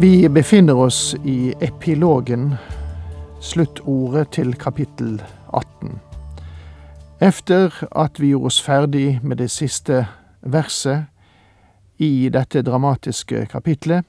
Vi befinner oss i epilogen, sluttordet til kapittel 18. Efter at vi gjorde oss ferdig med det siste verset i dette dramatiske kapitlet,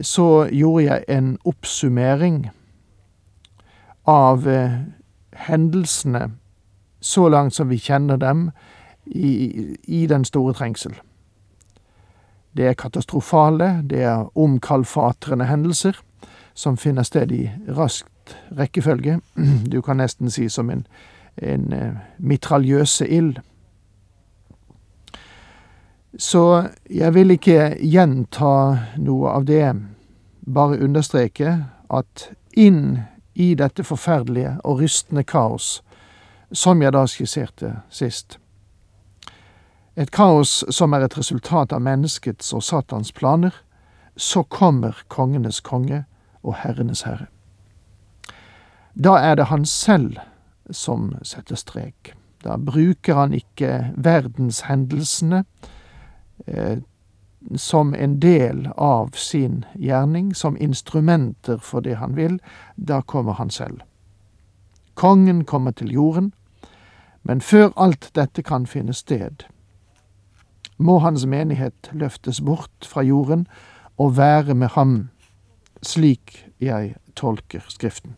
så gjorde jeg en oppsummering av eh, hendelsene så langt som vi kjenner dem i, i den store trengsel. Det er katastrofale, det er omkalfatrende hendelser som finner sted i raskt rekkefølge. Du kan nesten si som en, en uh, mitraljøse ild. Så jeg vil ikke gjenta noe av det, bare understreke at inn i dette forferdelige og rystende kaos, som jeg da skisserte sist, et kaos som er et resultat av menneskets og Satans planer, så kommer kongenes konge og herrenes herre. Da er det han selv som setter strek. Da bruker han ikke verdenshendelsene eh, som en del av sin gjerning, som instrumenter for det han vil. Da kommer han selv. Kongen kommer til jorden, men før alt dette kan finne sted, må hans menighet løftes bort fra jorden og være med ham, slik jeg tolker Skriften.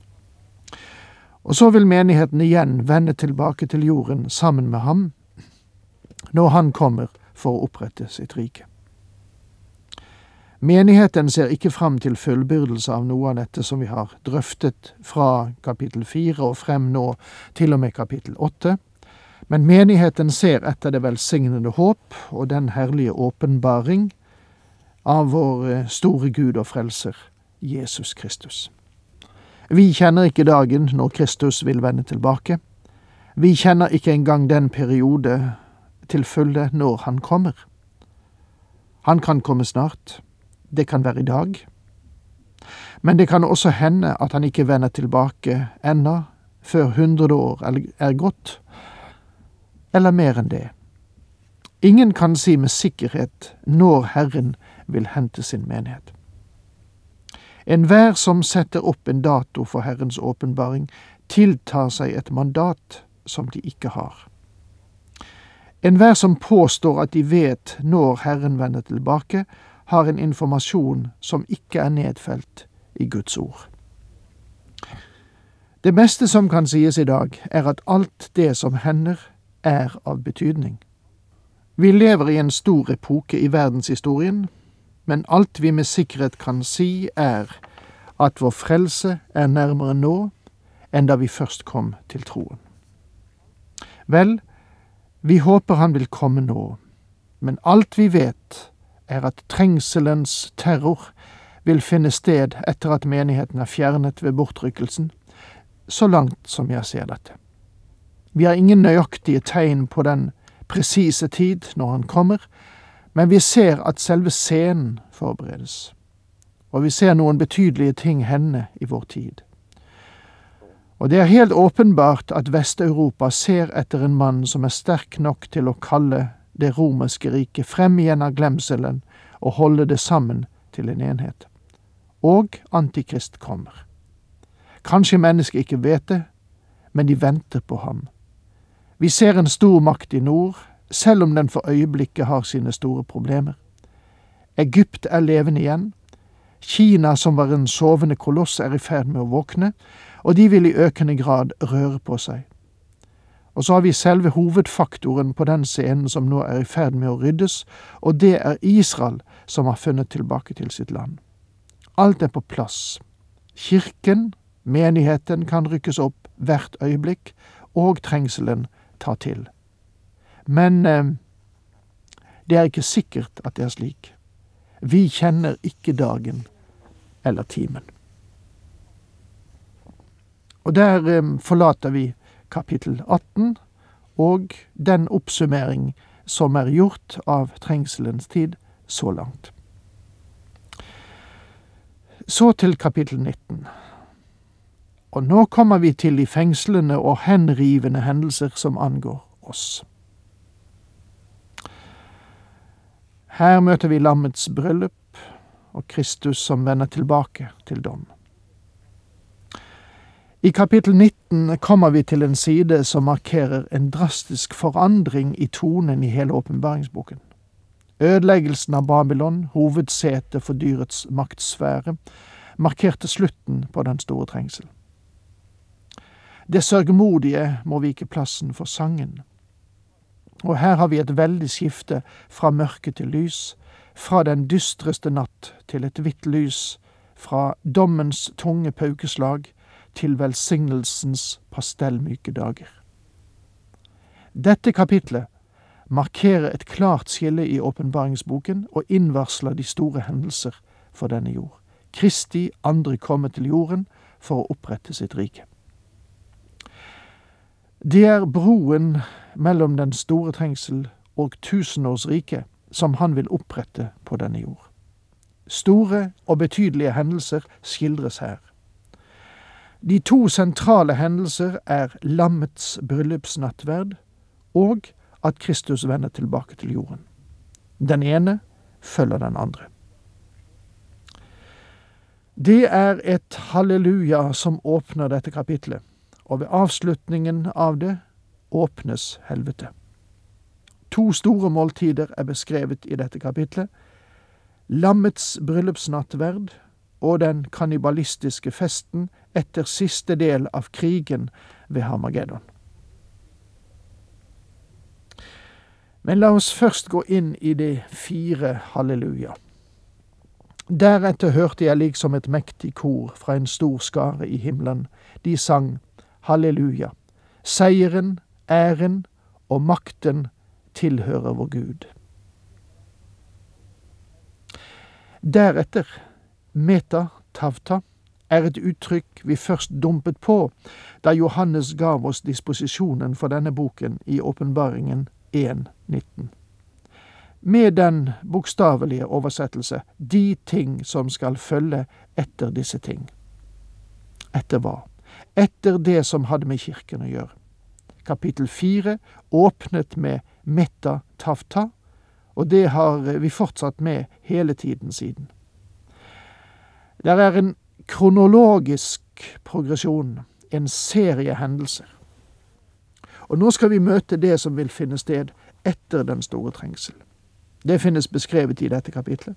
Og så vil menigheten igjen vende tilbake til jorden sammen med ham, når han kommer for å opprette sitt rike. Menigheten ser ikke fram til fullbyrdelse av noe av dette som vi har drøftet fra kapittel fire og frem nå til og med kapittel åtte. Men menigheten ser etter det velsignede håp og den herlige åpenbaring av vår eh, store Gud og Frelser, Jesus Kristus. Vi kjenner ikke dagen når Kristus vil vende tilbake. Vi kjenner ikke engang den periode til fulle når han kommer. Han kan komme snart. Det kan være i dag. Men det kan også hende at han ikke vender tilbake ennå, før hundre år er gått eller mer enn det. Ingen kan si med sikkerhet når Herren vil hente sin menighet. Enhver som setter opp en dato for Herrens åpenbaring, tiltar seg et mandat som de ikke har. Enhver som påstår at de vet når Herren vender tilbake, har en informasjon som ikke er nedfelt i Guds ord. Det meste som kan sies i dag, er at alt det som hender, er av betydning. Vi lever i en stor epoke i verdenshistorien, men alt vi med sikkerhet kan si, er at vår frelse er nærmere nå enn da vi først kom til troen. Vel, vi håper han vil komme nå, men alt vi vet, er at trengselens terror vil finne sted etter at menigheten er fjernet ved bortrykkelsen, så langt som jeg ser dette. Vi har ingen nøyaktige tegn på den presise tid når han kommer, men vi ser at selve scenen forberedes, og vi ser noen betydelige ting hende i vår tid. Og det er helt åpenbart at Vest-Europa ser etter en mann som er sterk nok til å kalle det romerske riket frem igjen av glemselen og holde det sammen til en enhet. Og Antikrist kommer. Kanskje mennesket ikke vet det, men de venter på ham vi ser en stor makt i nord, selv om den for øyeblikket har sine store problemer. Egypt er levende igjen. Kina, som var en sovende koloss, er i ferd med å våkne, og de vil i økende grad røre på seg. Og så har vi selve hovedfaktoren på den scenen som nå er i ferd med å ryddes, og det er Israel som har funnet tilbake til sitt land. Alt er på plass. Kirken, menigheten, kan rykkes opp hvert øyeblikk, og trengselen ta til. Men eh, det er ikke sikkert at det er slik. Vi kjenner ikke dagen eller timen. Og der eh, forlater vi kapittel 18 og den oppsummering som er gjort av trengselens tid så langt. Så til kapittel 19. Og nå kommer vi til de fengslende og henrivende hendelser som angår oss. Her møter vi lammets bryllup og Kristus som vender tilbake til dom. I kapittel 19 kommer vi til en side som markerer en drastisk forandring i tonen i hele åpenbaringsboken. Ødeleggelsen av Babylon, hovedsetet for dyrets maktsfære, markerte slutten på den store trengsel. Det sørgmodige må vike plassen for sangen. Og her har vi et veldig skifte fra mørke til lys, fra den dystreste natt til et hvitt lys, fra dommens tunge paukeslag til velsignelsens pastellmyke dager. Dette kapitlet markerer et klart skille i åpenbaringsboken og innvarsler de store hendelser for denne jord. Kristi andre komme til jorden for å opprette sitt rike. Det er broen mellom den store trengsel og tusenårsriket som han vil opprette på denne jord. Store og betydelige hendelser skildres her. De to sentrale hendelser er lammets bryllupsnattverd og at Kristus vender tilbake til jorden. Den ene følger den andre. Det er et halleluja som åpner dette kapitlet, og ved avslutningen av det åpnes helvete. To store måltider er beskrevet i dette kapitlet. Lammets bryllupsnattverd og den kannibalistiske festen etter siste del av krigen ved Hamageddon. Men la oss først gå inn i de fire halleluja. Deretter hørte jeg liksom et mektig kor fra en stor skare i himmelen. De sang halleluja. Seieren, æren og makten tilhører vår Gud. Deretter, meta tavta, er et uttrykk vi først dumpet på da Johannes gav oss disposisjonen for denne boken i Åpenbaringen 1.19. Med den bokstavelige oversettelse de ting som skal følge etter disse ting. Etter hva? Etter det som hadde med kirken å gjøre. Kapittel fire åpnet med metta tafta, og det har vi fortsatt med hele tiden siden. Det er en kronologisk progresjon, en serie hendelser. Og nå skal vi møte det som vil finne sted etter den store trengsel. Det finnes beskrevet i dette kapitlet.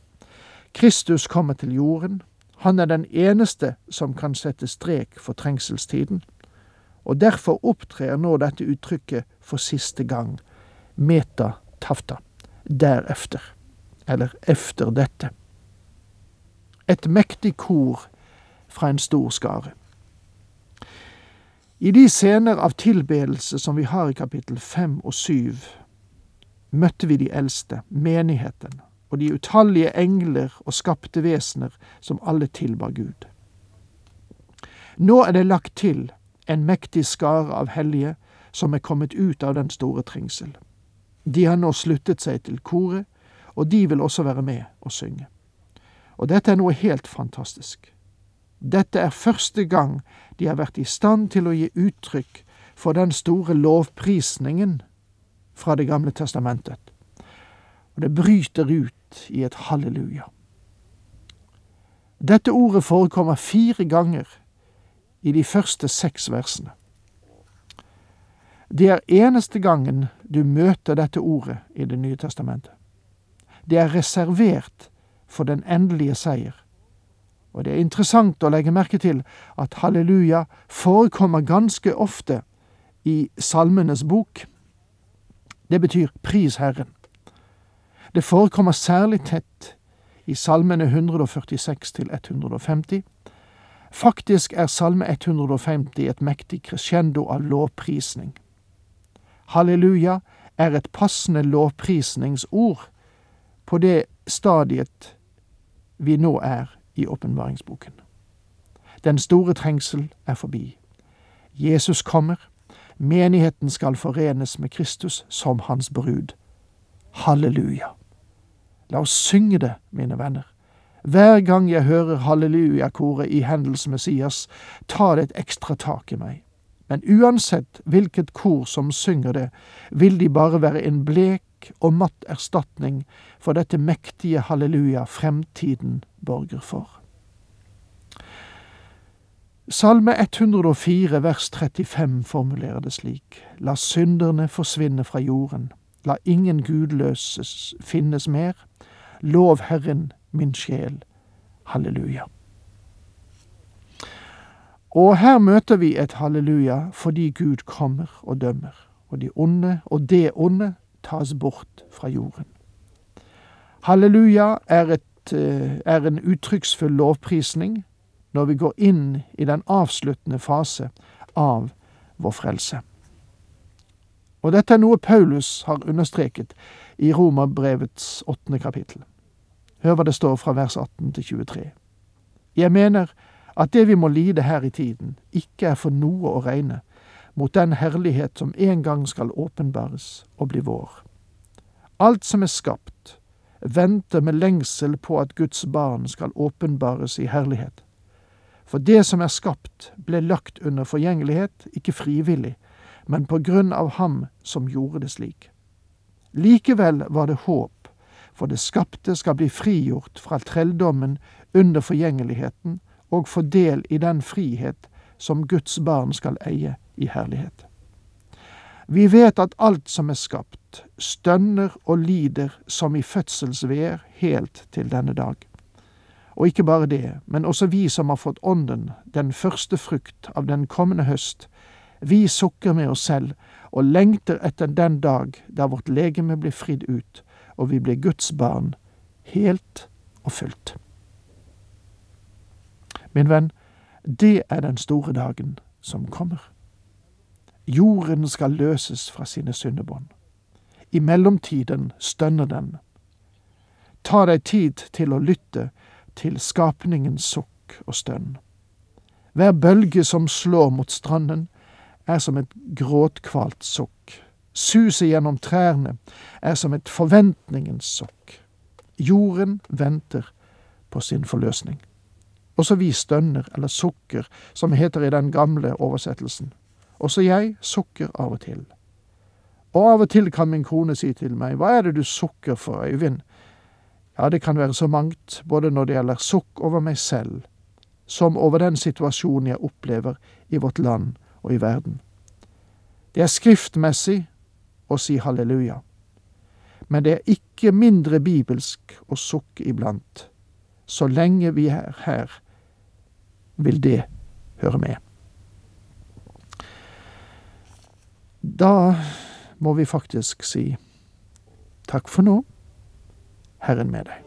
Kristus kommer til jorden. Han er den eneste som kan sette strek for trengselstiden. Og derfor opptrer nå dette uttrykket for siste gang. Meta tafta. Derefter. Eller efter dette. Et mektig kor fra en stor skare. I de scener av tilbedelse som vi har i kapittel fem og syv, møtte vi de eldste, menigheten, og de utallige engler og skapte vesener som alle tilbar Gud. Nå er det lagt til en mektig skare av hellige som er kommet ut av den store trengsel. De har nå sluttet seg til koret, og de vil også være med og synge. Og dette er noe helt fantastisk. Dette er første gang de har vært i stand til å gi uttrykk for den store lovprisningen fra Det gamle testamentet. Og det bryter ut i et halleluja. Dette ordet forekommer fire ganger i de første seks versene. Det er eneste gangen du møter dette ordet i Det nye testamentet. Det er reservert for den endelige seier og det er interessant å legge merke til at halleluja forekommer ganske ofte i Salmenes bok. Det betyr pris Herren. Det forekommer særlig tett i salmene 146 til 150. Faktisk er salme 150 et mektig crescendo av lovprisning. Halleluja er et passende lovprisningsord på det stadiet vi nå er i åpenbaringsboken. Den store trengsel er forbi. Jesus kommer. Menigheten skal forenes med Kristus som hans brud. Halleluja. La oss synge det, mine venner. Hver gang jeg hører halleluja-koret i Hendels Messias, tar det et ekstra tak i meg. Men uansett hvilket kor som synger det, vil de bare være en blek og matt erstatning for dette mektige halleluja fremtiden borger for. Salme 104 vers 35 formulerer det slik. La synderne forsvinne fra jorden. La ingen gudløses finnes mer. Lov Herren min sjel. Halleluja. Og her møter vi et halleluja fordi Gud kommer og dømmer, og de onde og det onde tas bort fra jorden. Halleluja er, et, eh, er en uttrykksfull lovprisning når vi går inn i den avsluttende fase av vår frelse. Og dette er noe Paulus har understreket i Romerbrevets åttende kapittel. Hør hva det står fra vers 18 til 23. Jeg mener at det vi må lide her i tiden, ikke er for noe å regne mot den herlighet som en gang skal åpenbares og bli vår. Alt som er skapt, venter med lengsel på at Guds barn skal åpenbares i herlighet. For det som er skapt, ble lagt under forgjengelighet, ikke frivillig, men på grunn av Ham som gjorde det slik. Likevel var det håp, for det skapte skal bli frigjort fra trelldommen under forgjengeligheten og få del i den frihet som Guds barn skal eie i herlighet. Vi vet at alt som er skapt, stønner og lider som i fødselsveer helt til denne dag. Og ikke bare det, men også vi som har fått Ånden, den første frukt av den kommende høst, vi sukker med oss selv og lengter etter den dag da vårt legeme blir fridd ut, og vi blir Guds barn helt og fullt. Min venn, det er den store dagen som kommer. Jorden skal løses fra sine syndebånd. I mellomtiden stønner den. Ta deg tid til å lytte til skapningens sukk og stønn. Hver bølge som slår mot stranden, er som et gråtkvalt sukk. Suset gjennom trærne er som et forventningens sukk. Jorden venter på sin forløsning. Også vi stønner, eller sukker, som heter i den gamle oversettelsen. Også jeg sukker av og til. Og av og til kan min kone si til meg, hva er det du sukker for, Øyvind? Ja, det kan være så mangt, både når det gjelder sukk over meg selv, som over den situasjonen jeg opplever i vårt land og i verden. Det er skriftmessig å si halleluja, men det er ikke mindre bibelsk å sukke iblant, så lenge vi er her vil det høre med. Da må vi faktisk si takk for nå, Herren med deg.